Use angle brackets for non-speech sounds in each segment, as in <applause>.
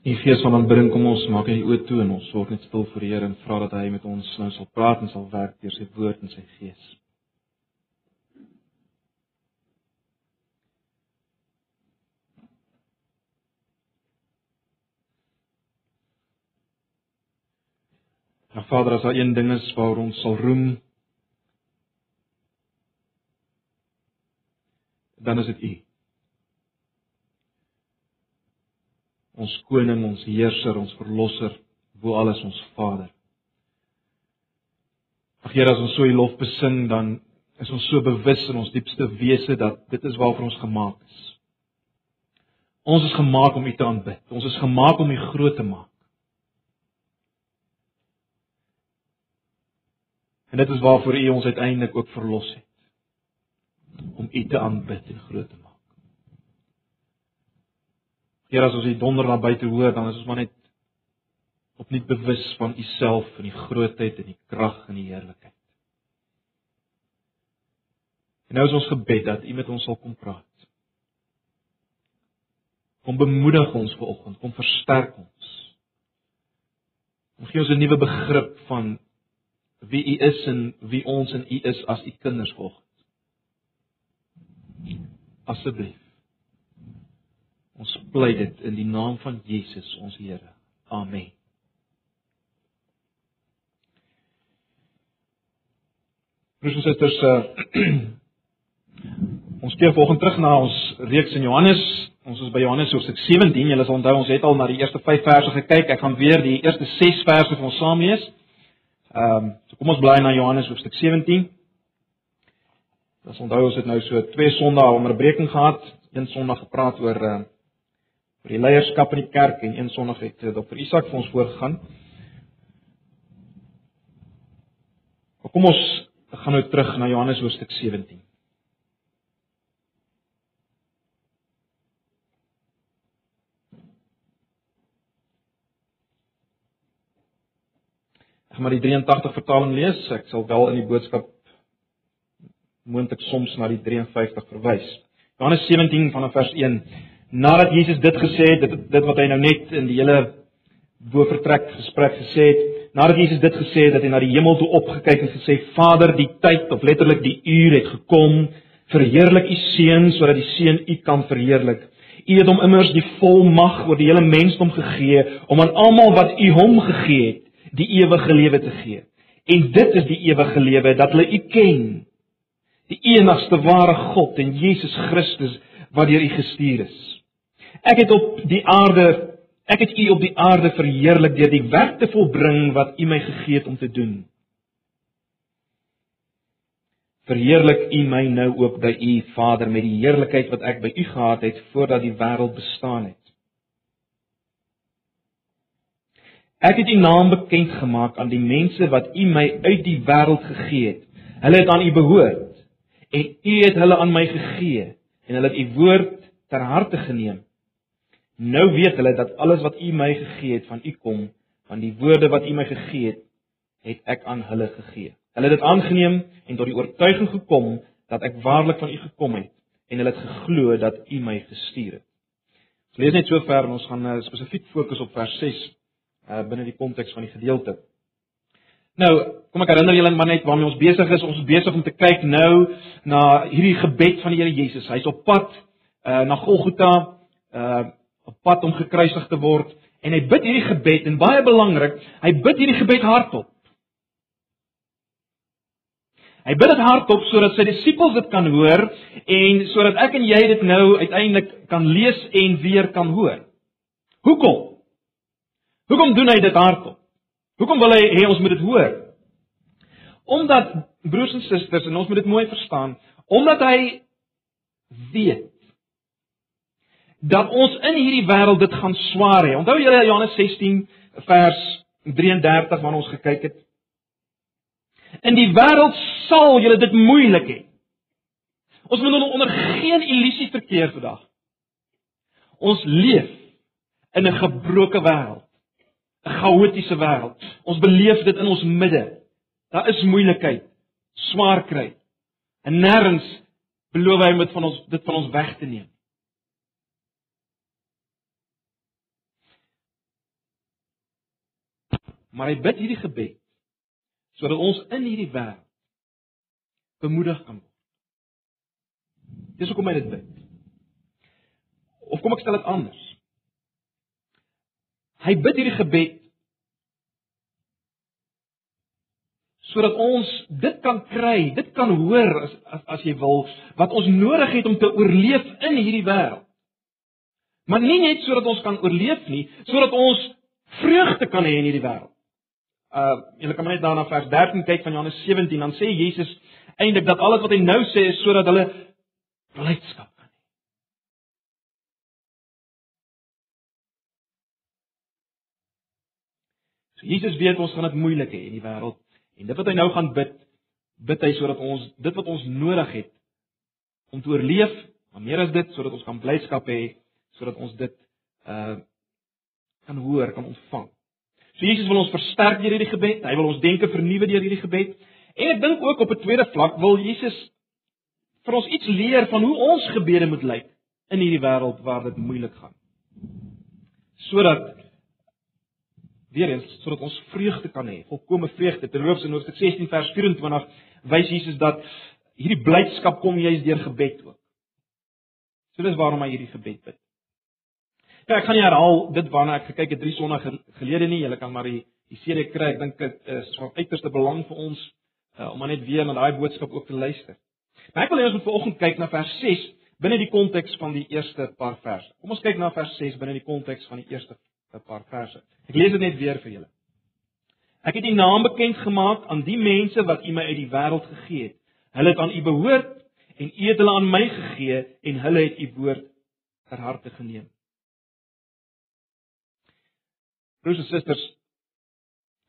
Die gees van aanbidding kom ons maak hy oop toe en ons word net stil voor die Here en vra dat hy met ons nou sal praat en sal werk deur sy woord en sy gees. Ja Vader, as daar een ding is waar ons sal roem, dan is dit U. Ons koning, ons heerser, ons verlosser, bo alles ons Vader. Ag Here, as ons so U lof besing, dan is ons so bewus in ons diepste wese dat dit is waarvoor ons gemaak is. Ons is gemaak om U te aanbid. Ons is gemaak om U groot te maak. En dit is waarvoor U ons uiteindelik ook verlos het. Om U te aanbid en groot te maak. Here as ons hier donder na buite hoor, dan is ons maar net opnuut bewus van U self en die grootheid en die krag en die heerlikheid. En nou is ons gebed dat U met ons sal kom praat. Kom bemoedig ons vanoggend, kom versterk ons. Kom gee ons 'n nuwe begrip van wie U is en wie ons in U is as U kinders volg. Asseblief. Ons pleit dit in die naam van Jesus ons Here. Amen. Broers en susters, uh, <clears throat> ons keer volgende terug na ons reeks in Johannes. Ons is by Johannes hoofstuk 17. Julle sal onthou ons het al na die eerste 5 verse gekyk. Ek gaan weer die eerste 6 verse vir ons saam lees. Ehm, um, so kom ons bly na Johannes hoofstuk 17. Ons onthou ons het nou so twee Sondae onderbreking gehad. Een Sondag gepraat oor uh oor die leierskap in die kerk en een Sondag het Dr. Isak vir ons voorgegaan. Kom ons gaan nou terug na Johannes hoofstuk 17. Ek gaan maar die 83 vertaling lees. Ek sal wel in die boodskap moontlik soms na die 53 verwys. Johannes 17 vanaf vers 1. Nadat Jesus dit gesê het, dit dit wat hy nou net in die hele bovertrek gesprek gesê het, nadat Jesus dit gesê het dat hy na die hemel toe opgekyk en gesê Vader, die tyd of letterlik die uur het gekom, verheerlik u seun sodat die seun u kan verheerlik. U het hom immers die volmag oor die hele mensdom gegee om aan almal wat u hom gegee het, die ewige lewe te gee. En dit is die ewige lewe dat hulle U ken, die enigste ware God en Jesus Christus wat deur U gestuur is. Ek het op die aarde, ek het U op die aarde verheerlik deur die werk te volbring wat U my gegee het om te doen. Verheerlik U my nou ook by U Vader met die heerlikheid wat ek by U gehad het voordat die wêreld bestaan het. Ek het U naam bekend gemaak aan die mense wat U my uit die wêreld gegee het. Hulle het aan U behoort en U het hulle aan my gegee en hulle het U woord ter harte geneem. Nou weet hulle dat alles wat U my gegee het van U kom, van die woorde wat U my gegee het, het ek aan hulle gegee. Hulle het dit aangeneem en tot die oortuiging gekom dat ek waarlik van U gekom het en hulle het geglo dat U my gestuur het. Ons lees net so ver en ons gaan uh, spesifiek fokus op vers 6 uh, binne die konteks van die gedeelte. Nou, kom ek herinner julle maar net waarmee ons besig is. Ons is besig om te kyk nou na hierdie gebed van die Here Jesus. Hy's op pad uh, na Golgotha, uh, op pad om gekruisig te word en hy bid hierdie gebed en baie belangrik, hy bid hierdie gebed hardop. Hy bid dit hardop sodat sy disippels dit kan hoor en sodat ek en jy dit nou uiteindelik kan lees en weer kan hoor. Hoekom? Hoekom doen hy dit hardop? Hoekom wil hy hê ons moet dit hoor? Omdat broers en susters en ons moet dit mooi verstaan, omdat hy weet dat ons in hierdie wêreld dit gaan swaar hê. Onthou julle Johannes 16 vers 33 wanneer ons gekyk het. In die wêreld sal julle dit moeilik hê. Ons moet onder geen illusie verkeer vandag. Ons leef in 'n gebroke wêreld. 'n chaotiese wêreld. Ons beleef dit in ons midde. Daar is moeilikheid, swaar kry. En nêrens beloof hy om dit van ons dit van ons weg te neem. Maar hy bid hierdie gebed sodat ons in hierdie wêreld bemoedig kan word. Dis hoekom hy dit bid. Of kom ek stel dit anders? Hy bid hierdie gebed sodat ons dit kan kry, dit kan hoor as as, as jy wil, wat ons nodig het om te oorleef in hierdie wêreld. Maar nie net sodat ons kan oorleef nie, sodat ons vreugde kan hê in hierdie wêreld. Uh julle kan maar net daarna vers 13 kyk van Johannes 17, dan sê Jesus eintlik dat alles wat hy nou sê is sodat hulle blydskap kan hê. So Jesus weet ons gaan dit moeilik hê in die wêreld En dit wat hy nou gaan bid, bid hy sodat ons dit wat ons nodig het om te oorleef, maar meer as dit sodat ons kan blydskap hê, sodat ons dit uh kan hoor, kan ontvang. So Jesus wil ons versterk deur hierdie gebed. Hy wil ons denke vernuwe deur hierdie gebed. En ek dink ook op 'n tweede vlak wil Jesus vir ons iets leer van hoe ons gebede moet lyk in hierdie wêreld waar dit moeilik gaan. Sodat weer eens sodat ons vreugde kan hê, volkomme vreugde. Terloops in Hoofstuk 16 vers 24 wys Jesus dat hierdie blydskap kom juis deur gebed ook. So dis waarom hy hierdie gebed bid. Ja, ek gaan nie herhaal dit waarna ek gekyk het drie sonnige gelede nie. Julle kan maar die die serie kry. Ek dink dit is van uiterste belang vir ons uh, om net weer na daai boodskap ook te luister. Maar ek wil hê ons moet vanoggend kyk na vers 6 binne die konteks van die eerste paar verse. Kom ons kyk na vers 6 binne die konteks van die eerste paar verse. Ek lees dit net weer vir julle. Ek het U naam bekend gemaak aan die mense wat U my uit die wêreld gegee het. Hulle het aan U behoort en U het hulle aan my gegee en hulle het U woord ter harte geneem. Broers en susters,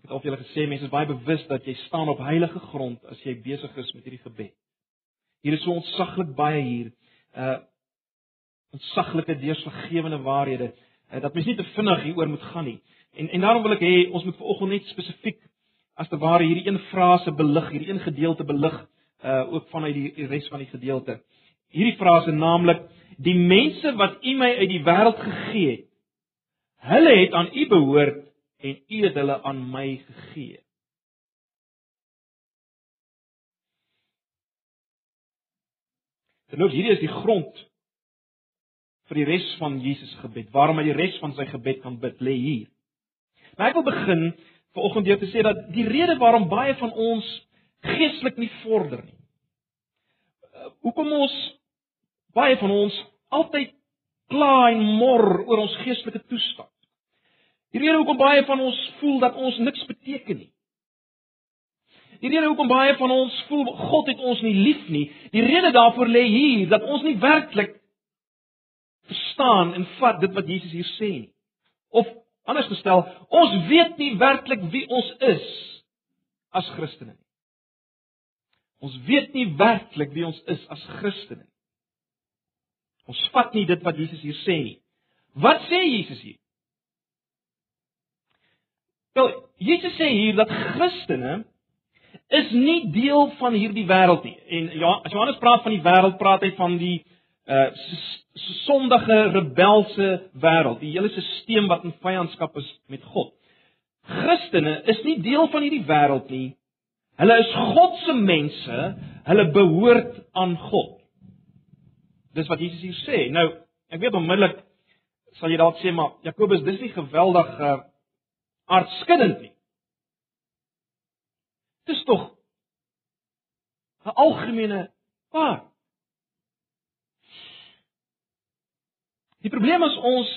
ek het al vir julle gesê mense is baie bewus dat jy staan op heilige grond as jy besig is met hierdie gebed. Hier is so ontsaglik baie hier. Uh ontsaglike deurslaggewende waarhede Eh, dat mens nie te vinnig hieroor moet gaan nie. En en daarom wil ek hê ons moet vanoggend net spesifiek as te ware hierdie een frase belig, hierdie een gedeelte belig uh ook vanuit die, die res van die gedeelte. Hierdie frase naamlik die mense wat U my uit die wêreld gegee het. Hulle het aan U behoort en U het hulle aan my gegee. En nou hierdie is die grond vir die res van Jesus gebed. Waarom hy die res van sy gebed kan bid, lê hier. Maar ek wil begin vanoggend deur te sê dat die rede waarom baie van ons geestelik nie vorder nie. Uh, hoekom ons baie van ons altyd kla en mor oor ons geestelike toestand. Die rede hoekom baie van ons voel dat ons niks beteken nie. Die rede hoekom baie van ons voel God het ons nie lief nie, die rede daarvoor lê hier dat ons nie werklik verstaan en vat dit wat Jesus hier sê nie. Of anders gestel, ons weet nie werklik wie ons is as Christene nie. Ons weet nie werklik wie ons is as Christene nie. Ons vat nie dit wat Jesus hier sê nie. Wat sê Jesus hier? Wel, Jesus sê hier dat Christene is nie deel van hierdie wêreld nie. En ja, as Johannes praat van die wêreld, praat hy van die uh sondige rebelse wêreld, die hele stelsel wat in vyandskap is met God. Christene is nie deel van hierdie wêreld nie. Hulle is God se mense, hulle behoort aan God. Dis wat Jesus hier sê. Nou, ek weet onmiddellik sal jy dalk sê maar Jakobus, dis nie geweldig uh aardskuddend nie. Dis tog 'n algemene waar. Die probleem is ons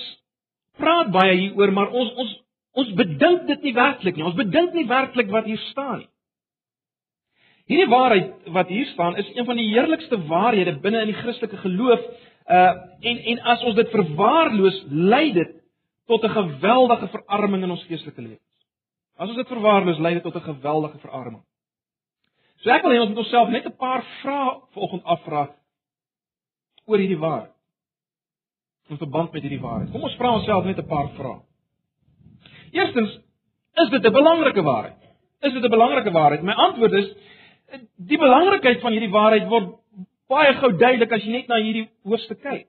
praat baie hieroor, maar ons ons ons bedink dit nie werklik nie. Ons bedink nie werklik wat hier staan nie. Hierdie waarheid wat hier staan is een van die heerlikste waarhede binne in die Christelike geloof. Uh en en as ons dit verwaarloos, lei dit tot 'n geweldige verarming in ons geestelike lewens. As ons dit verwaarloos, lei dit tot 'n geweldige verarming. So ek wil hê ons moet onsself net 'n paar vrae vanoggend afvra oor hierdie waarheid in verband met hierdie waarheid. Kom ons vra onsself net 'n paar vrae. Eerstens, is dit 'n belangrike waarheid? Is dit 'n belangrike waarheid? My antwoord is Die belangrikheid van hierdie waarheid word baie gou duidelik as jy net na hierdie hoofstuk kyk.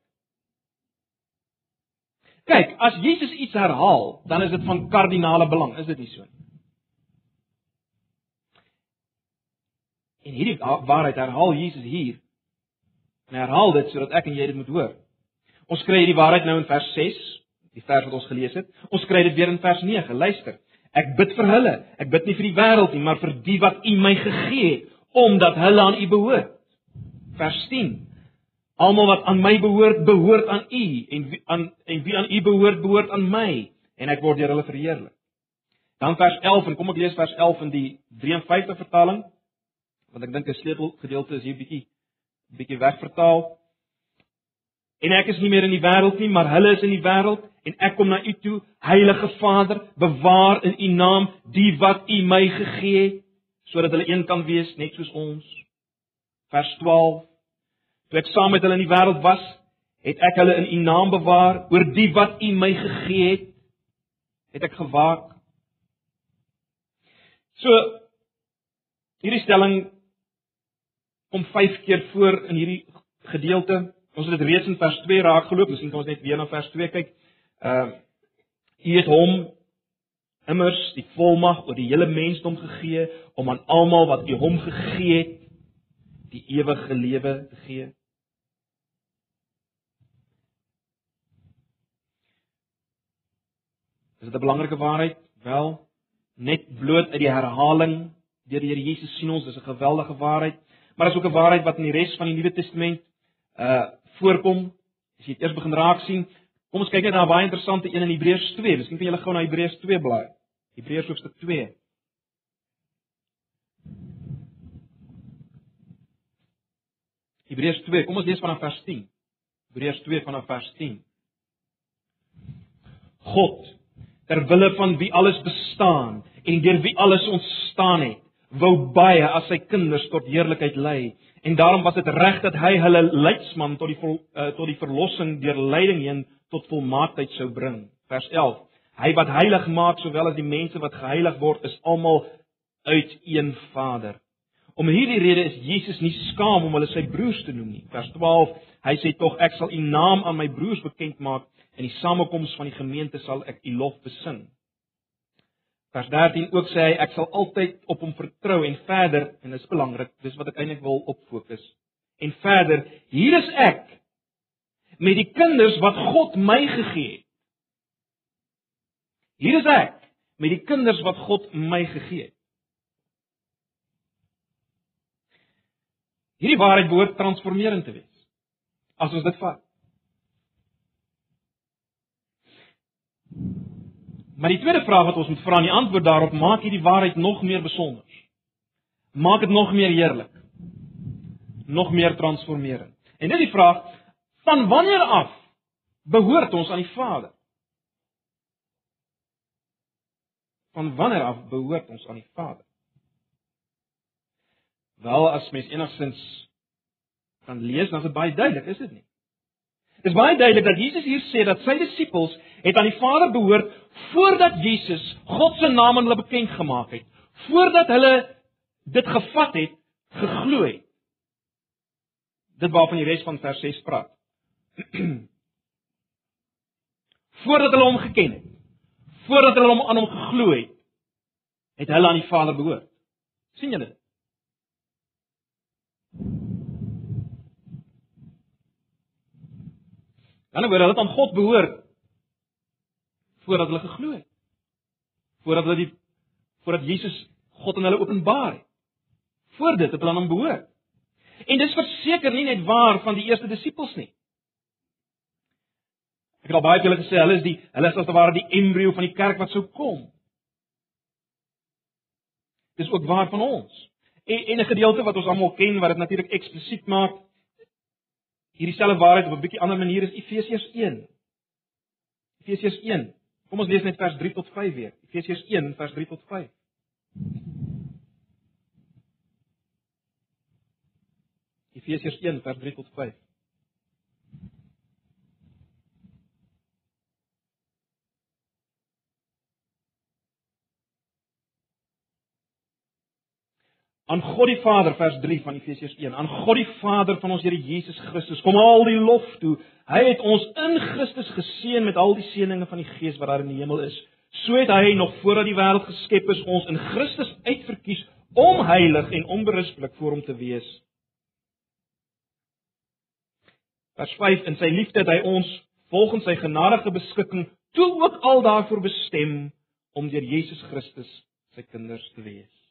Kyk, as Jesus iets herhaal, dan is dit van kardinale belang, is dit nie so nie? En hierdie waarheid herhaal Jesus hier. En herhaal dit sodat ek en jy dit moet hoor. Ons kry hierdie waarheid nou in vers 6, die vers wat ons gelees het. Ons kry dit weer in vers 9. Luister. Ek bid vir hulle. Ek bid nie vir die wêreld nie, maar vir die wat U my gegee het, omdat hulle aan U behoort. Vers 10. Almal wat aan my behoort, behoort aan U en wie aan en wie aan U behoort, behoort aan my en ek word deur hulle verheerlik. Dan vers 11 en kom ek lees vers 11 in die 53 vertaling want ek dink 'n sleutelgedeelte is hier bietjie bietjie wegvertaal. En ek is nie meer in die wêreld nie, maar hulle is in die wêreld en ek kom na u toe, Heilige Vader, bewaar in u naam die wat u my gegee het, sodat hulle een kan wees net soos ons. Vers 12. Toe ek saam met hulle in die wêreld was, het ek hulle in u naam bewaar oor die wat u my gegee het, het ek gewaak. So hierdie stelling kom 5 keer voor in hierdie gedeelte. Ons het dit reeds in vers 2 raak geloop, miskien kan ons net weer na vers 2 kyk. Ehm uh, U het hom immers die volmag oor die hele mensdom gegee om aan almal wat U hom gegee het die ewige lewe te gee. Is dit 'n belangrike waarheid? Wel, net bloot uit die herhaling deur die Here Jesus sien ons dis 'n geweldige waarheid maar is ook 'n waarheid wat in die res van die Nuwe Testament uh voorkom. As jy dit eers begin raak sien, kom ons kyk net na 'n baie interessante een in Hebreërs 2. Miskien kan julle gou na Hebreërs 2 blaai. Hebreërs hoofstuk 2. Hebreërs 2, kom ons lees vanaf vers 10. Hebreërs 2 vanaf vers 10. God, ter wille van wie alles bestaan en deur wie alles ontstaan het, wou baie as sy kinders tot heerlikheid lei en daarom was dit reg dat hy hulle leidsman tot die vol, uh, tot die verlossing deur lyding heen tot volmaaktheid sou bring. Vers 11. Hy wat heilig maak sowel as die mense wat geheilig word is almal uit een Vader. Om hierdie rede is Jesus nie skaam om hulle sy broers te noem nie. Vers 12. Hy sê tog ek sal u naam aan my broers bekend maak en die samekoms van die gemeente sal ek u lof besing. Vers 13 ook sê hy ek sal altyd op hom vertrou en verder en dit is belangrik, dis wat ek eintlik wil op fokus. En verder, hier is ek met die kinders wat God my gegee het. Hier is ek met die kinders wat God my gegee het. Hierdie waarheid behoort transformerend te wees. As ons dit vat. Maar die tweede vraag wat ons moet vra, en die antwoord daarop maak hierdie waarheid nog meer besonder. Maak dit nog meer heerlik. Nog meer transformerend. En dit is die vraag: van wanneer af behoort ons aan die Vader? Van wanneer af behoort ons aan die Vader? Wel, as mens enigstens kan lees, dan is dit baie duidelik, is dit nie? Dit is baie duidelik dat Jesus hier sê dat sy disippels het aan die Vader behoort voordat Jesus God se naam aan hulle bekend gemaak het. Voordat hulle dit gevat het, geglo het. Dit waarvan die res van vers 6 praat. <clears throat> voordat hulle hom geken het. Voordat hulle hom aan hom geglo het, het hulle aan die Vader behoort. sien julle dit? Dan word hulle aan God behoort voordat hulle geglo het. Voordat hulle die voordat Jesus God aan hulle openbaar het. Voor dit het hulle aan hom behoort. En dis verseker nie net waar van die eerste disippels nie. Ek het al baie keer gesê hulle is die hulle is as te ware die embrio van die kerk wat sou kom. Dis ook waar van ons. En en 'n gedeelte wat ons almal ken wat dit natuurlik eksplisiet maak hierdie selfde waarheid op 'n bietjie ander manier is Efesiërs 1. Efesiërs 1. Kom ons lees net vers 3 tot 5 weer. Efesiërs 1 vers 3 tot 5. Efesiërs 1 vers 3 tot 5. Aan God die Vader vers 3 van Efesiërs 1 aan God die Vader van ons Here Jesus Christus kom al die lof toe hy het ons in Christus geseën met al die seënings van die Gees wat daar in die hemel is so het hy nog voordat die wêreld geskep is ons in Christus uitverkies om heilig en onberispelik voor hom te wees. Vers 5 in sy liefde het hy ons volgens sy genadige beskikking toe ook al daarvoor bestem om deur Jesus Christus sy kinders te wees.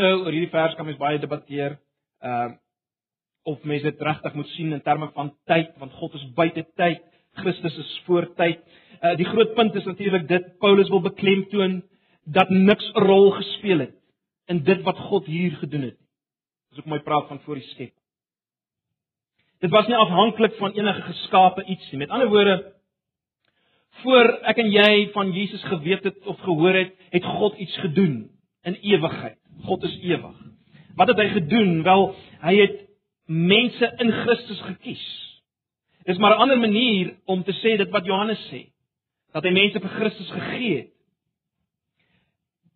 Nou, oor hierdie vers kan mens baie debatteer. Ehm uh, of mense dit regtig moet sien in terme van tyd, want God is buite tyd, Christus is voor tyd. Uh die groot punt is natuurlik dit Paulus wil beklemtoon dat niks 'n rol gespeel het in dit wat God hier gedoen het. Dis ook my praat van voor die skep. Dit was nie afhanklik van enige geskape iets nie. Met ander woorde, voor ek en jy van Jesus geweet het of gehoor het, het God iets gedoen in ewigheid. God is ewig. Wat het hy gedoen? Wel, hy het mense in Christus gekies. Dis maar 'n ander manier om te sê dit wat Johannes sê, dat hy mense vir Christus gegee het.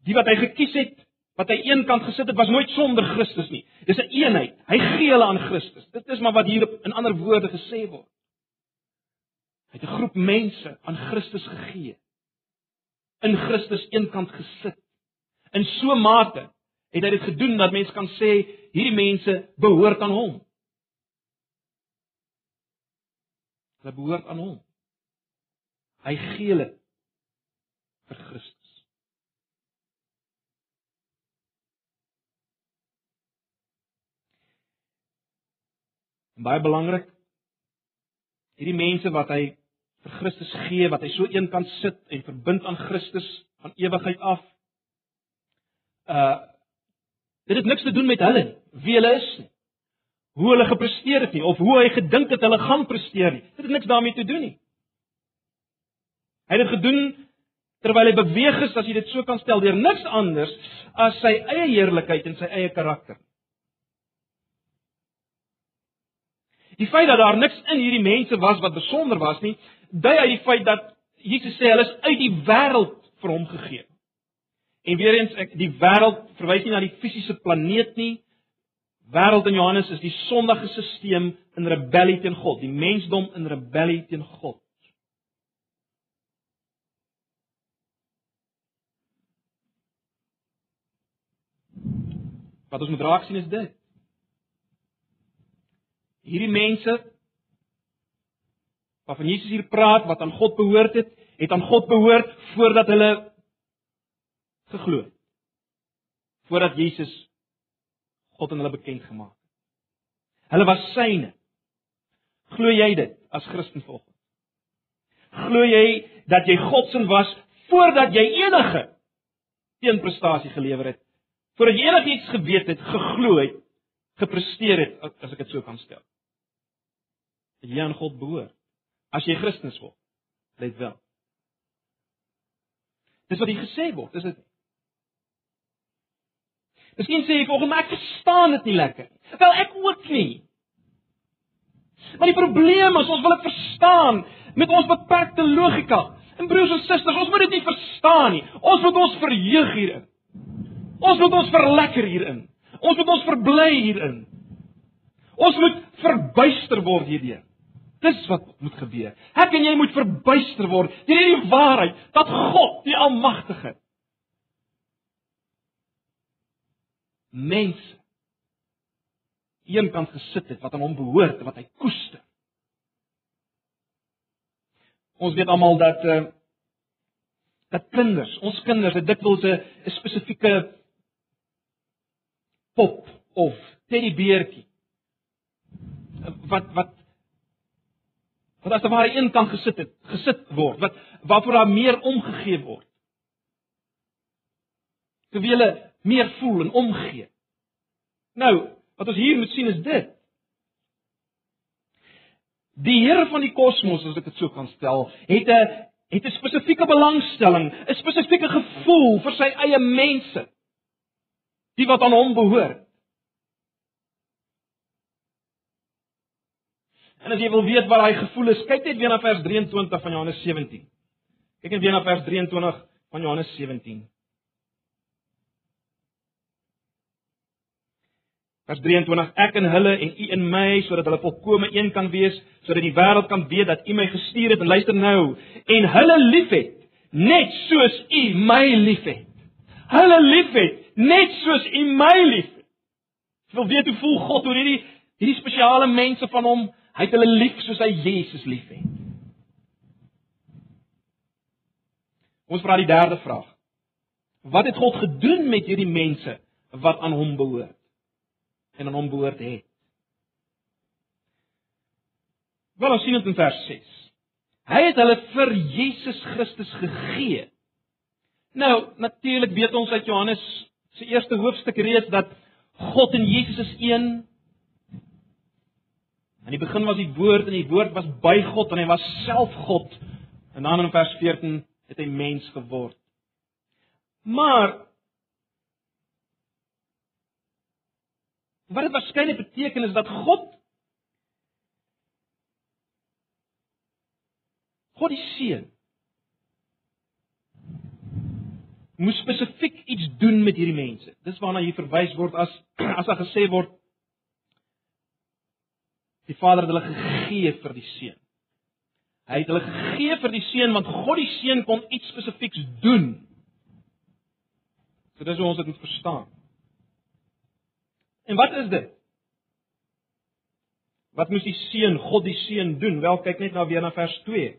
Die wat hy gekies het, wat hy eenkant gesit het, was nooit sonder Christus nie. Dis 'n een eenheid. Hy gee hulle aan Christus. Dit is maar wat hier in ander woorde gesê word. Hy het 'n groep mense aan Christus gegee. In Christus eenkant gesit. In so mate het hy dit gedoen dat mense kan sê hierdie mense behoort aan hom. Hulle behoort aan hom. Hy gee hulle vir Christus. En baie belangrik hierdie mense wat hy vir Christus gee, wat hy so eenkant sit en verbind aan Christus van ewigheid af. Uh dit het niks te doen met hulle nie, wie hulle is nie. Hoe hulle gepresteer het nie of hoe hy gedink het hulle gaan presteer nie. Dit het niks daarmee te doen nie. Hy het dit gedoen terwyl hy beweeg is, as jy dit so kan stel, deur niks anders as sy eie heerlikheid en sy eie karakter. Die feit dat daar niks in hierdie mense was wat besonder was nie, dui uit die feit dat Jesus sê hulle is uit die wêreld vir hom gegee. En weer eens ek die wêreld verwys nie na die fisiese planeet nie. Wêreld in Johannes is die sondige stelsel in rebellie teen God, die mensdom in rebellie teen God. Wat ons moet raak sien is dit hierdie mense waarvan Jesus hier praat wat aan God behoort het, het aan God behoort voordat hulle geglo het. Voordat Jesus God aan hulle bekend gemaak het. Hulle was syne. Glo jy dit as Christen volg? Glo jy dat jy God se was voordat jy enige teenprestasie gelewer het? Voordat jy enigiets geweet het, geglo het, gepresteer het, as ek dit so kan stel? jy aan God behoort. As jy Christus word, let wel. Dis wat hier gesê word, is dit? Miskien sê jy volgens my ek verstaan dit nie lekker. Wel ek ook nie. Maar die probleem is ons wil dit verstaan met ons beperkte logika. En broers en susters, ons moet dit nie verstaan nie. Ons moet ons verheug hierin. Ons moet ons verlekker hierin. Ons moet ons verbly hierin. Ons moet verbuister word hierdeur. Dis wat moet gebeur. Ek en jy moet verbuister word deur hierdie waarheid dat God, die Almagtige, mense eenkant gesit het wat aan hom behoort en wat hy koester. Ons weet almal dat uh dat kinders, ons kinders het dikwels 'n spesifieke pop of teddybeertjie wat wat wat as te ware een kant gesit het, gesit word, wat waarvoor daar meer omgegee word. Terwyl meer voel en omgee. Nou, wat ons hier moet sien is dit. Die Here van die kosmos, as ek dit so kan stel, het 'n het 'n spesifieke belangstelling, 'n spesifieke gevoel vir sy eie mense. Die wat aan hom behoort. En as jy wil weet wat daai gevoel is, kyk net weer na vers 23 van Johannes 17. Kyk net weer na vers 23 van Johannes 17. Vers 23: Ek in hulle en u in my sodat hulle volkome een kan wees, sodat die wêreld kan weet dat u my gestuur het en luister nou, en hulle liefhet net soos u my liefhet. hulle liefhet, net soos U my liefhet. Ek wil weet hoe voel God oor hierdie hierdie spesiale mense van hom. Hy het hulle lief soos hy Jesus liefhet. Ons vra die derde vraag. Wat het God gedoen met hierdie mense wat aan hom behoort? En aan hom behoort het. Wel ons sien dit in vers 6. Hy het hulle vir Jesus Christus gegee. Nou, natuurlik weet ons uit Johannes se eerste hoofstuk reeds dat God en Jesus is een. In die begin was die woord en die woord was by God en hy was self God. En dan in vers 14 het hy mens geword. Maar wat dit waarskynlik beteken is dat God God die Seun moes spesifiek iets doen met hierdie mense. Dis waarna hier verwys word as <clears throat> as daar gesê word die Vader het hulle gegee vir die Seun. Hy het hulle gegee vir die Seun want God die Seun kon iets spesifieks doen. So dis hoe ons dit moet verstaan. En wat is dit? Wat moes die Seun, God die Seun doen? Wel kyk net nou weer na vers 2.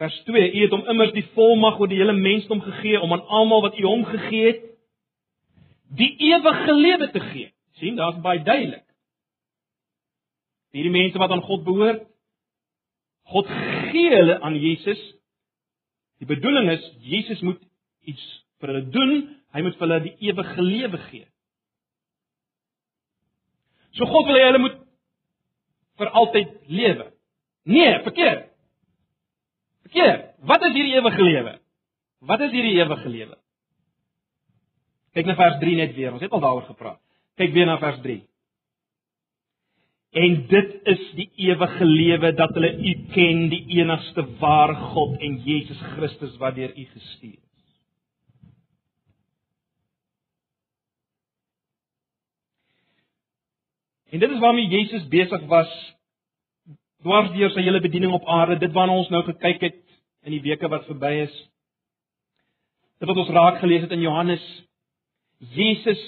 Vers 2: U het hom immers die volmag oor die hele mensdom gegee om aan almal wat U hom gegee het die ewige lewe te gee. sien, daar's baie duidelik. Hierdie mense wat aan God behoort, God gee hulle aan Jesus. Die bedoeling is Jesus moet iets vir hulle doen, hy moet vir hulle die ewige lewe gee. So God wil hê hulle moet vir altyd lewe. Nee, verkeerd. Verkeerd. Wat is hierdie ewige lewe? Wat is hierdie ewige lewe? Kyk na vers 3 net weer. Ons het al daaroor gepraat. Kyk weer na vers 3. En dit is die ewige lewe dat hulle U ken, die enigste ware God en Jesus Christus wat deur U gestuur is. En dit is waarmee Jesus besig was dwars deur sy hele bediening op aarde, dit waarna ons nou gekyk het in die weke wat verby is. Dit wat ons raak gelees het in Johannes. Jesus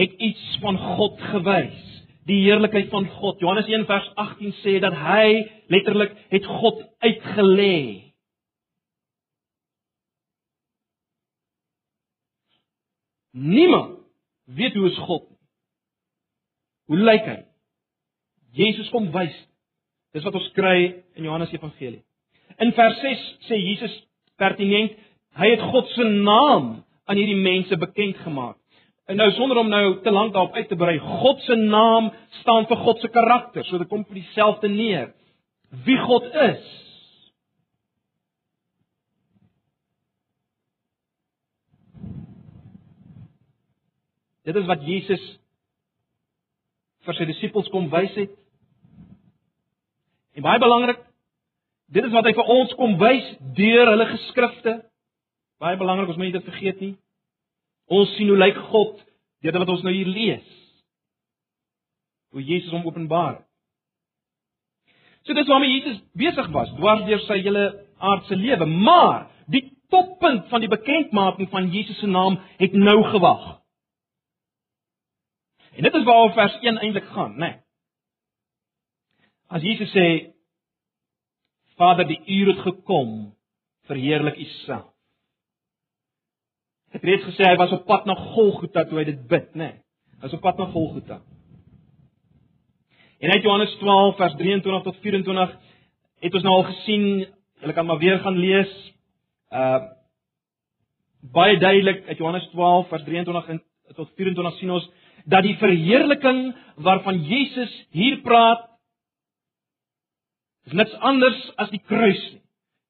het iets van God gewys, die heerlikheid van God. Johannes 1 vers 18 sê dat hy letterlik het God uitgelê. Niemand weet hoe is God nie. Hoe lyk hy? Jesus kom wys Dis wat ons kry in Johannes Evangelie. In vers 6 sê Jesus pertinent, hy het God se naam aan hierdie mense bekend gemaak. En nou sonder om nou te lank daarop uit te brei, God se naam staan vir God se karakter, so dit kom vir dieselfde neer. Wie God is. Dit is wat Jesus vir sy disippels kom wys het En baie belangrik, dit is wat hy vir ons kom wys deur hulle geskrifte. Baie belangrik, ons moet dit vergeet nie. Ons sien hoe lyk God deur wat ons nou hier lees. Hoe Jesus hom openbaar. So dis waarmee Jesus besig was, dwars deur sy hele aardse lewe, maar die toppunt van die bekendmaking van Jesus se naam het nou gewag. En dit is waaroor vers 1 eintlik gaan, né? Nee. As Jesus sê Vader, die uur het gekom, verheerlik U self. Ek het reeds gesê hy was op pad na Golgotha toe hy dit bid, né? Nee, hy was op pad na Golgotha. En uit Johannes 12 vers 23 tot 24 het ons nou al gesien, julle kan maar weer gaan lees. Uh baie duidelik uit Johannes 12 vers 23 tot 24 sien ons dat die verheerliking waarvan Jesus hier praat is niks anders as die kruis nie.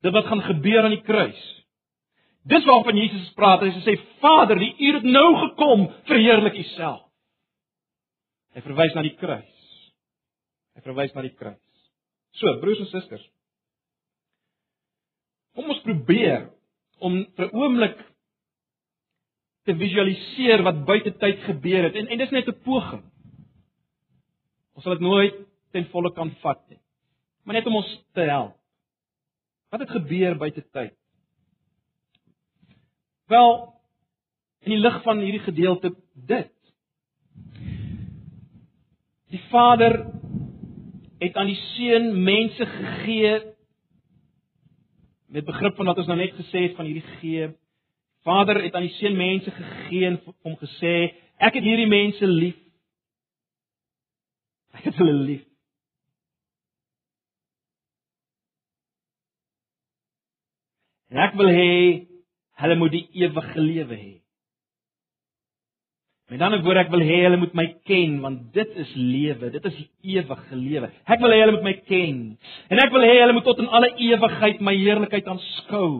Dit wat gaan gebeur aan die kruis. Dis waarvan Jesus praat. Hy sê Vader, die uur het nou gekom, verheerlik U self. Hy verwys na die kruis. Hy verwys na die kruis. So, broers en susters. Kom ons probeer om vir 'n oomblik te visualiseer wat buite tyd gebeur het en en dis net 'n poging. Ons sal dit nooit ten volle kan vat nie maar net om ons te help. Wat het gebeur buite tyd? Wel, in die lig van hierdie gedeelte dit. Die Vader het aan die Seun mense gegee met begrip van wat ons nou net gesê het van hierdie gee. Vader het aan die Seun mense gegee en hom gesê, ek het hierdie mense lief. Ek het hulle lief. En ek wil hê hulle moet die ewige lewe hê. Met ander woorde ek wil hê hulle moet my ken want dit is lewe, dit is ewige lewe. Ek wil hê hulle moet my ken. En ek wil hê hulle moet tot in alle ewigheid my heerlikheid aanskou.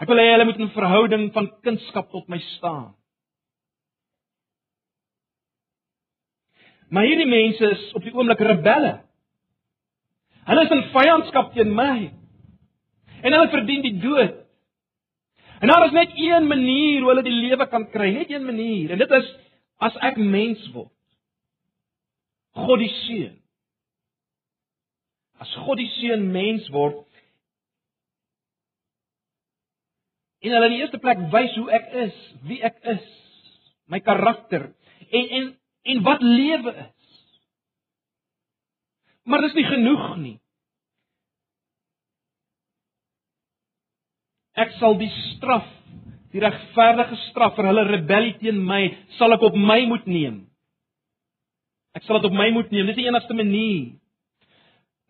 Ek wil hê hulle moet 'n verhouding van kindskap tot my staan. Maar hierdie mense is op die oomblik rebelle. Hulle is in vyandskap teen my. En hulle verdien die dood. En daar is net een manier hoe hulle die lewe kan kry, net een manier, en dit is as ek mens word. God die seun. As God die seun mens word en hulle in die eerste plek wys hoe ek is, wie ek is, my karakter en en en wat lewe is. Maar dis nie genoeg nie. Ek sal die straf, die regverdige straf vir hulle rebellie teen my, sal ek op my moet neem. Ek sal dit op my moet neem. Dis die enigste manier.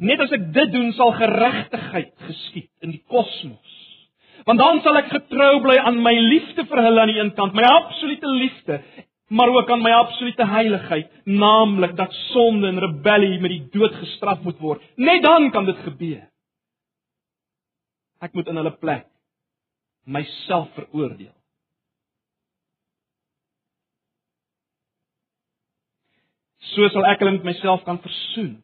Net as ek dit doen, sal geregtigheid geskied in die kosmos. Want dan sal ek getrou bly aan my liefde vir hulle aan die een kant, my absolute liefde, maar ook aan my absolute heiligheid, naamlik dat sonde en rebellie met die dood gestraf moet word. Net dan kan dit gebeur. Ek moet in hulle plek myself veroordeel. So sal ek hulle met myself kan versoen.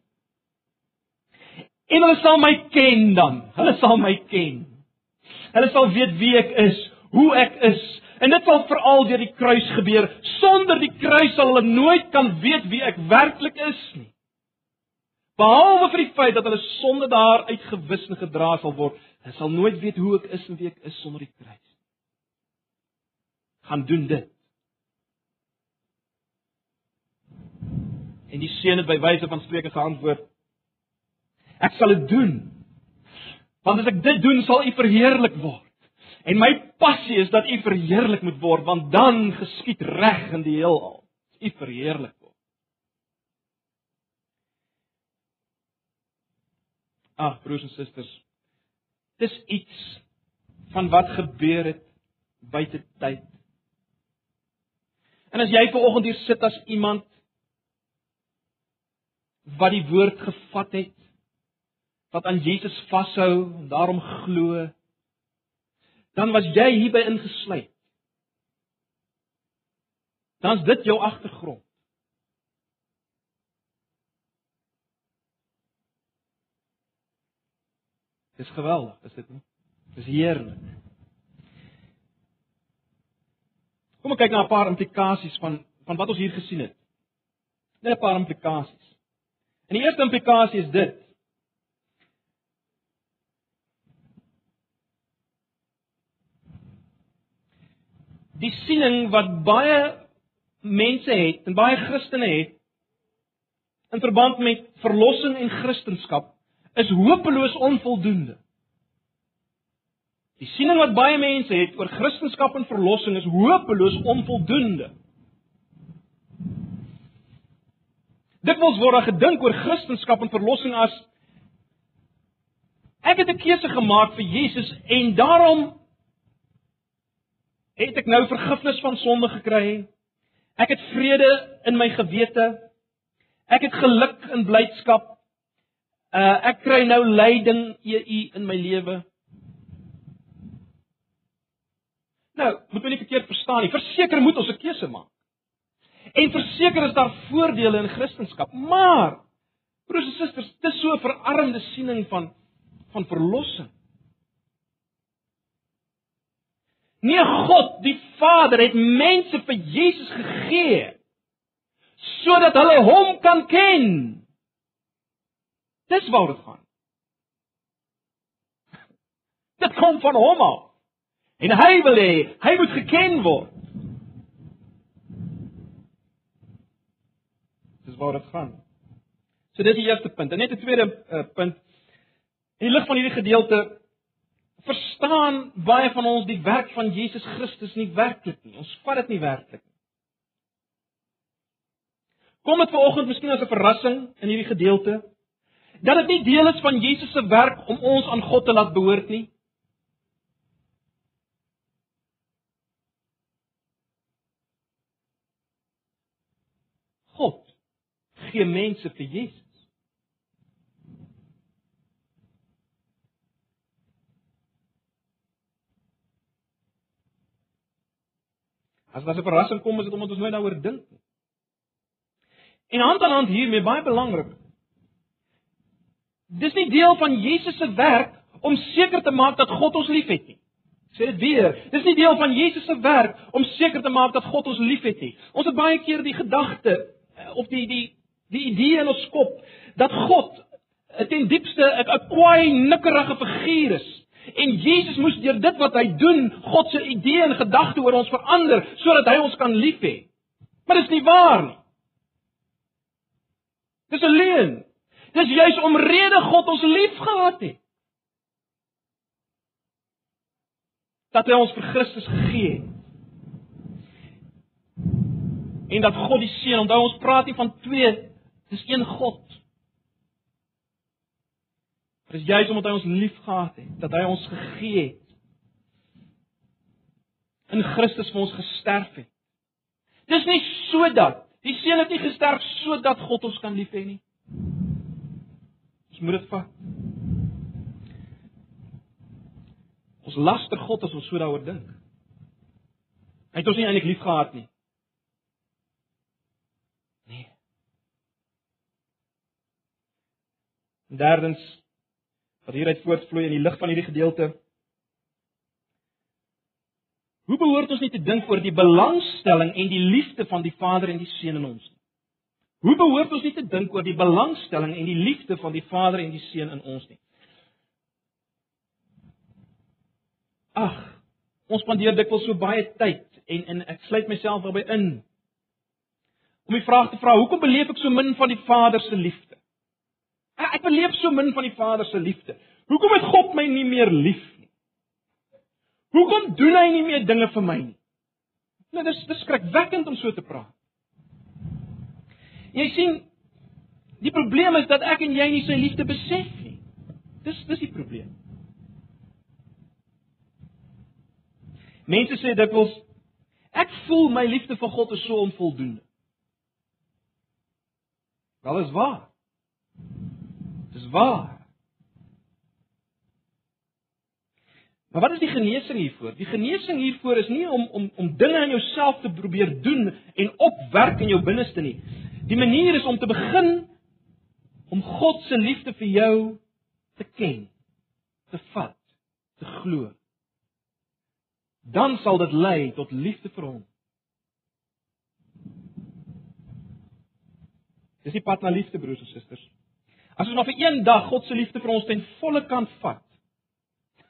En hulle sal my ken dan. Hulle sal my ken. Hulle sal weet wie ek is, hoe ek is. En dit sal veral deur die kruis gebeur. Sonder die kruis sal hulle nooit kan weet wie ek werklik is nie. Behalwe vir die feit dat hulle sonde daar uitgewis en gedra sal word, hulle sal nooit weet hoe ek is en wie ek is sonder die kruis. Gaan doen dit. En die seun het by wyse van spreuke geantwoord: Ek sal dit doen. Want as ek dit doen, sal U verheerlik word. En my passie is dat U verheerlik moet word, want dan geskied reg in die heelal. U verheerlik word. Ag broers en susters, dis iets van wat gebeur het buite tyd. En as jy ver oggend hier sit as iemand wat die woord gevat het, wat aan Jesus vashou en daarom glo, dan was jy hierby ingesluit. Dan's dit jou agtergrond. Dis geweldig, is dit nie? Dis heerlik. Kom ek kyk na 'n paar implikasies van van wat ons hier gesien het. Net 'n paar implikasies. En die eerste implikasie is dit. Die siening wat baie mense het en baie Christene het in verband met verlossing en Christendom is hopeloos onvoldoende. Die siening wat baie mense het oor Christendom en verlossing is hopeloos onvoldoende. Dit word word gedink oor Christendom en verlossing as ek het 'n keuse gemaak vir Jesus en daarom het ek nou vergifnis van sonde gekry. Ek het vrede in my gewete. Ek het geluk en blydskap. Uh ek kry nou lyding EU in my lewe. Nou, moet jy nie verkeerd verstaan nie. Verseker moet ons 'n keuse maak. En verseker is daar voordele in Christendom, maar broers en susters, dis so 'n verarmde siening van van verlossing. Nee, God, die Vader het mense vir Jesus gegee sodat hulle hom kan ken. Dis waar dit gaan. Dit kom van hom af. En hy wil hê hy moet geken word. Dis waar dit gaan. So dis die eerste punt. En net 'n tweede uh, punt. In die lig van hierdie gedeelte verstaan baie van ons die werk van Jesus Christus nie werklik nie. Ons vat dit nie werklik nie. Kom dit vanoggend miskien as 'n verrassing in hierdie gedeelte dat dit nie deel is van Jesus se werk om ons aan God te laat behoort nie. God gee mense vir Jesus. As dit 'n verrassing kom, is dit omdat ons nooit daaroor dink nie. En hand aan hand hiermee baie belangrik. Dis nie deel van Jesus se werk om seker te maak dat God ons liefhet nie. Sê dit weer. Dis nie deel van Jesus se werk om seker te maak dat God ons liefhet nie. Ons het baie keer die gedagte eh, of die die die idee in ons kop dat God ten diepste 'n kwaai nikkerige figuur is. En Jesus moes deur dit wat hy doen, God se idee en gedagte oor ons verander sodat hy ons kan lief hê. Maar dit is nie waar nie. Dis 'n leuen. Dis juis omrede God ons liefgehad het. Dat hy ons vir Christus gegee het. En dat God die Seun, onthou ons praat nie van twee, dis een God. Dit is juis omdat hy ons liefgehad het, dat hy ons gegee het. In Christus vir ons gesterf het. Dis nie sodat die Seun het nie gesterf sodat God ons kan lief hê nie. Ons moet dit vat. Ons laster God as ons so daaroor dink. Hy het ons nie eintlik liefgehad nie. Nee. En derdens wat hieruit voortvloei in die lig van hierdie gedeelte. Hoe behoort ons nie te dink oor die belangstelling en die liefde van die Vader en die Seun in ons nie? Hoe behoort ons nie te dink oor die belangstelling en die liefde van die Vader en die Seun in ons nie? Ag, ons spandeer dikwels so baie tyd en en ek sluit myself daarbey in om die vraag te vra, hoekom beleef ek so min van die Vader se liefde? Ek beleef so min van die Vader se liefde. Hoekom het God my nie meer lief nie? Hoekom doen hy nie meer dinge vir my nie? Nou dis beskrikwekkend om so te praat. Jy sien, die probleem is dat ek en jy nie sy liefde besef nie. Dis dis die probleem. Mense sê dikwels ek voel my liefde vir God is so onvoldoende. Wel is waar. Dis waar. Maar wat is die genesing hiervoor? Die genesing hiervoor is nie om om om dinge in jouself te probeer doen en opwerk in jou binneste nie. Die manier is om te begin om God se liefde vir jou te ken, te vat, te glo. Dan sal dit lei tot liefde vir hom. Dis die pad na liefde broers en susters. As ons maar vir een dag God se liefde vir ons ten volle kan vat.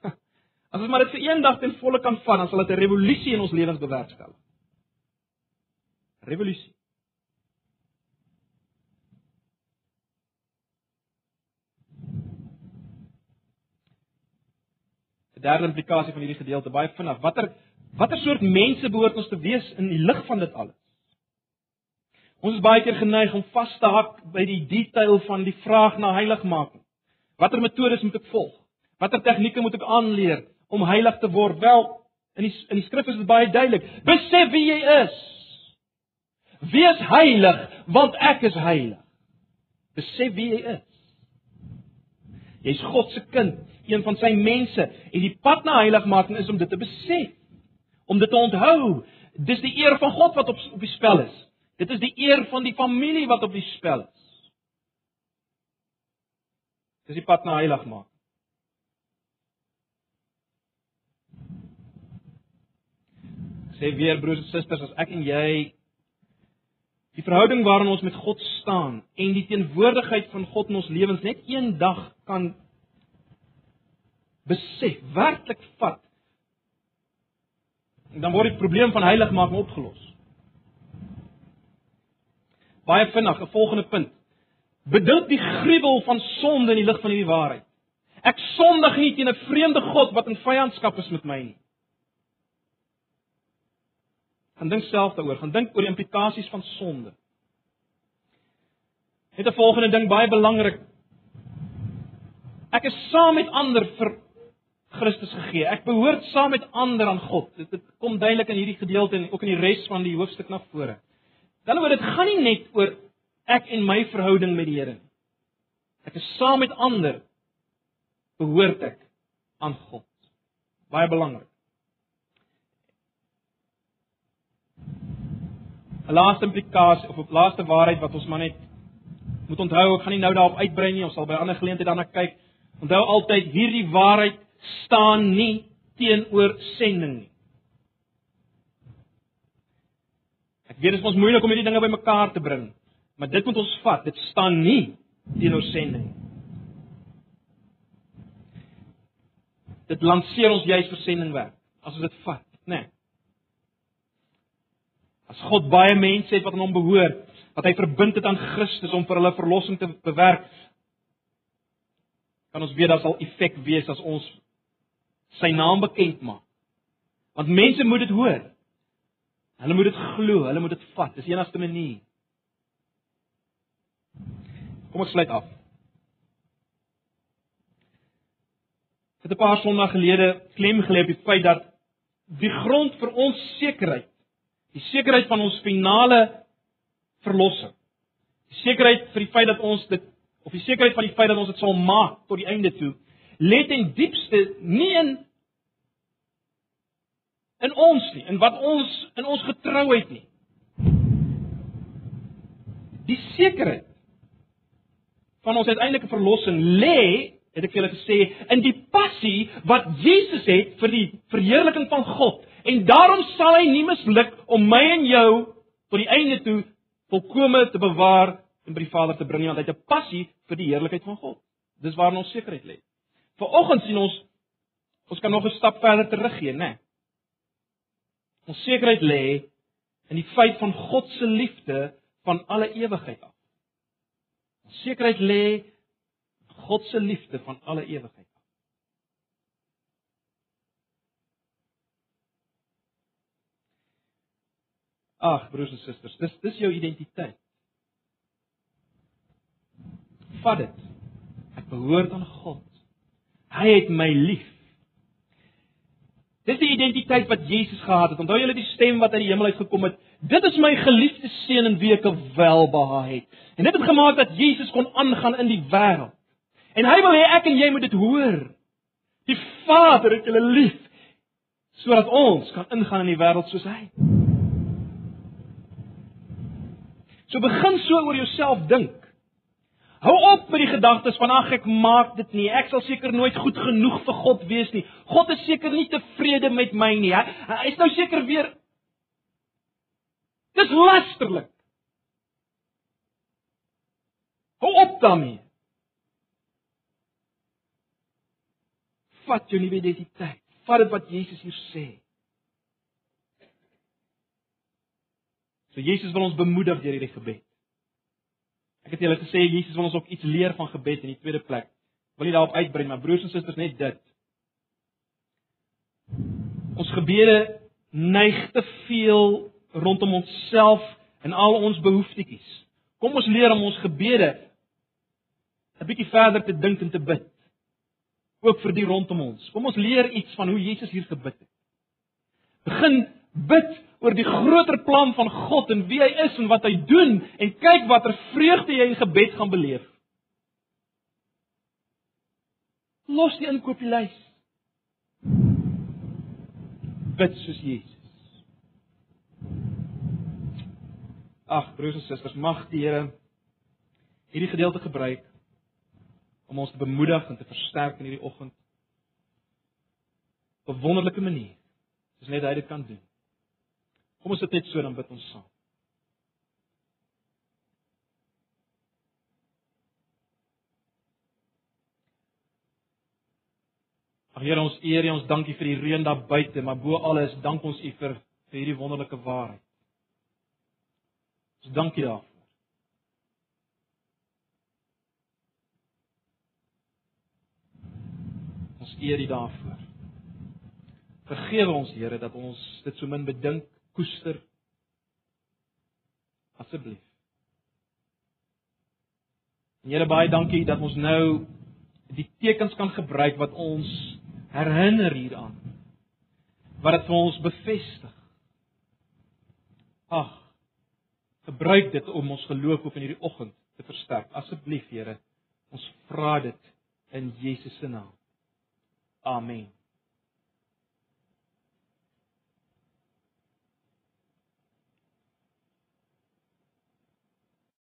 <laughs> As ons maar dit vir een dag ten volle kan vat, dan sal dit 'n revolusie in ons lewens bewerkstellig. Revolusie. Die derde implikasie van hierdie gedeelte baie vinnig. Watter watter soort mense behoort ons te wees in die lig van dit alles? Ons is baie keer geneig om vas te hak by die detail van die vraag na heiligmaking. Watter metodes moet ek volg? Watter tegnieke moet ek aanleer om heilig te word? Wel, in die in die skrif is dit baie duidelik. Besef wie jy is. Wees heilig, want ek is heilig. Besef wie jy is. Jy's God se kind, een van sy mense, en die pad na heiligmaking is om dit te besef, om dit te onthou. Dis die eer van God wat op op die spel is. Dit is die eer van die familie wat op die spel is. Dis die pad na heilig maak. Sê weer broers en susters, as ek en jy die verhouding waarin ons met God staan en die teenwoordigheid van God in ons lewens net een dag kan besef, werklik vat, dan word die probleem van heiligmaking opgelos. Baie vinnig, 'n volgende punt. Bedink die gruwel van sonde in die lig van hierdie waarheid. Ek sondig nie teen 'n vreemde God wat in vyandskap is met my nie. Gaan dink self daaroor, gaan dink oor die implikasies van sonde. Net 'n volgende ding baie belangrik. Ek is saam met ander vir Christus gegee. Ek behoort saam met ander aan God. Dit, dit kom duidelik in hierdie gedeelte en ook in die res van die hoofstuk na vore. Dan word dit gaan nie net oor ek en my verhouding met die Here nie. Ek is saam met ander behoort ek aan God. Baie belangrik. 'n Laaste implikasie of 'n laaste waarheid wat ons maar net moet onthou, ek gaan nie nou daarop uitbrei nie, ons sal by 'n ander geleentheid daarna kyk. Onthou altyd hierdie waarheid staan nie teenoor sending nie. Ek weet dit is ons moeilik om hierdie dinge bymekaar te bring, maar dit moet ons vat. Dit staan nie teenoor sending nie. Dit lanceer ons juis vir sendingwerk as ons dit vat, né? Nee. As God baie mense het wat aan hom behoort, wat hy verbind het aan Christus om vir hulle verlossing te bewerk, kan ons weet dat sal effek wees as ons sy naam bekend maak. Want mense moet dit hoor. Hulle moet dit glo, hulle moet dit vat. Dis die enigste manier. Kom ons sluit af. Het 'n paar sondae gelede klem gelê op die feit dat die grond vir ons sekerheid, die sekerheid van ons finale verlossing, die sekerheid vir die feit dat ons dit of die sekerheid van die feit dat ons dit sal maak tot die einde toe, lê ten diepste nie in in ons nie, in wat ons in ons getrouheid nie. Die sekerheid van ons uiteindelike verlossing lê het ek vir julle gesê in die passie wat Jesus het vir die verheerliking van God en daarom sal hy nie misluk om my en jou tot die einde toe volkome te bewaar en by die Vader te bring want hy het 'n passie vir die heerlikheid van God. Dis waar ons sekerheid lê. Vanoggend sien ons ons kan nog 'n stap verder teruggee, né? Nee. Ons sekerheid lê in die feit van God se liefde van alle ewigheid af. Ons sekerheid lê God se liefde van alle ewigheid af. Ag, broers en susters, dis dis jou identiteit. Vat dit. Ek behoort aan God. Hy het my lief. Dis die identiteit wat Jesus gehad het. Onthou julle die stem wat uit die hemel uit gekom het? Dit is my geliefde seun in wie ek welbehaag het. En dit het gemaak dat Jesus kon aangaan in die wêreld. En hy wil hê ek en jy moet dit hoor. Die Vader het julle lief sodat ons kan ingaan in die wêreld soos hy. So begin so oor jouself dink. Hou op met die gedagtes van ag ek maak dit nie. Ek sal seker nooit goed genoeg vir God wees nie. God is seker nie tevrede met my nie. Hy, hy is nou seker weer Dis lasterlik. Hou op daarmee. vat jou nuwe identiteit. Vat dit wat Jesus hier sê. So Jesus wil ons bemoedig deur hierdie gebed. Ek het julle gesê Jesus wil ons ook iets leer van gebed in die tweede plek. Wil nie daarop uitbrei maar broers en susters net dit. Ons gebede neig te veel rondom onsself en al ons behoeftetjies. Kom ons leer om ons gebede 'n bietjie verder te dink en te bid ook vir die rondom ons. Kom ons leer iets van hoe Jesus hier gebid het. Begin bid oor die groter plan van God en wie hy is en wat hy doen en kyk watter vreugde jy in gebed gaan beleef. Los die inkopieslys. Bid soos Jesus. Ag broers en susters, mag die Here hierdie gedeelte gebruik om ons te bemoedig en te versterk in hierdie oggend op 'n wonderlike manier. Dis net hy dit kan doen. Kom ons sit net so dan bid ons saam. Ag Here, ons eer U, ons dankie vir die reën daar buite, maar bo alles dank ons U vir vir hierdie wonderlike waarheid. Ons dankie daarvoor. Ons eer U daarvoor. Vergewe ons Here dat ons dit so min bedink, koester. Asseblief. Here baie dankie dat ons nou die tekens kan gebruik wat ons herinner hieraan. Wat dit vir ons bevestig. Ag. Gebruik dit om ons geloof op in hierdie oggend te versterk. Asseblief Here. Ons vra dit in Jesus se naam. Amen.